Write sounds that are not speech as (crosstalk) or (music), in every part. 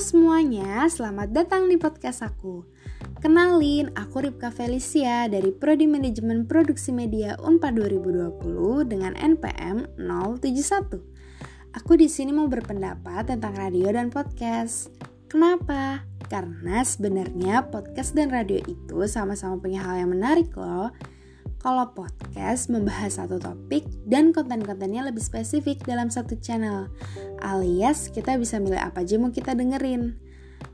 semuanya, selamat datang di podcast aku. Kenalin, aku Ripka Felicia dari Prodi Manajemen Produksi Media Unpad 2020 dengan NPM 071. Aku di sini mau berpendapat tentang radio dan podcast. Kenapa? Karena sebenarnya podcast dan radio itu sama-sama punya hal yang menarik loh kalau podcast membahas satu topik dan konten-kontennya lebih spesifik dalam satu channel, alias kita bisa milih apa aja mau kita dengerin.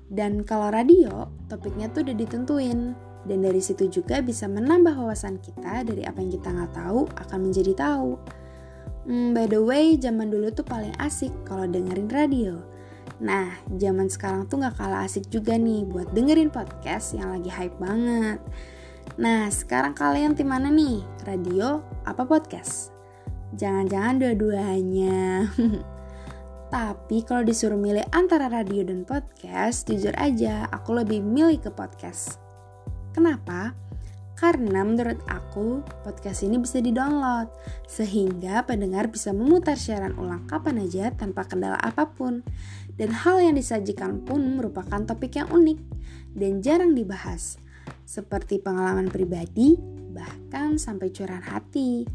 Dan kalau radio, topiknya tuh udah ditentuin, dan dari situ juga bisa menambah wawasan kita dari apa yang kita nggak tahu akan menjadi tahu. Hmm, by the way, zaman dulu tuh paling asik kalau dengerin radio. Nah, zaman sekarang tuh nggak kalah asik juga nih buat dengerin podcast yang lagi hype banget. Nah, sekarang kalian tim mana nih? Radio apa podcast? Jangan-jangan dua-duanya. (laughs) Tapi kalau disuruh milih antara radio dan podcast, jujur aja aku lebih milih ke podcast. Kenapa? Karena menurut aku podcast ini bisa di-download sehingga pendengar bisa memutar siaran ulang kapan aja tanpa kendala apa pun. Dan hal yang disajikan pun merupakan topik yang unik dan jarang dibahas seperti pengalaman pribadi, bahkan sampai curahan hati.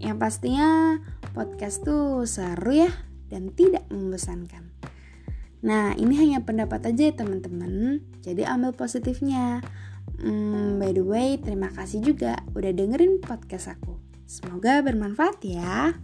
Yang pastinya podcast tuh seru ya dan tidak membosankan. Nah, ini hanya pendapat aja ya teman-teman, jadi ambil positifnya. Hmm, by the way, terima kasih juga udah dengerin podcast aku. Semoga bermanfaat ya.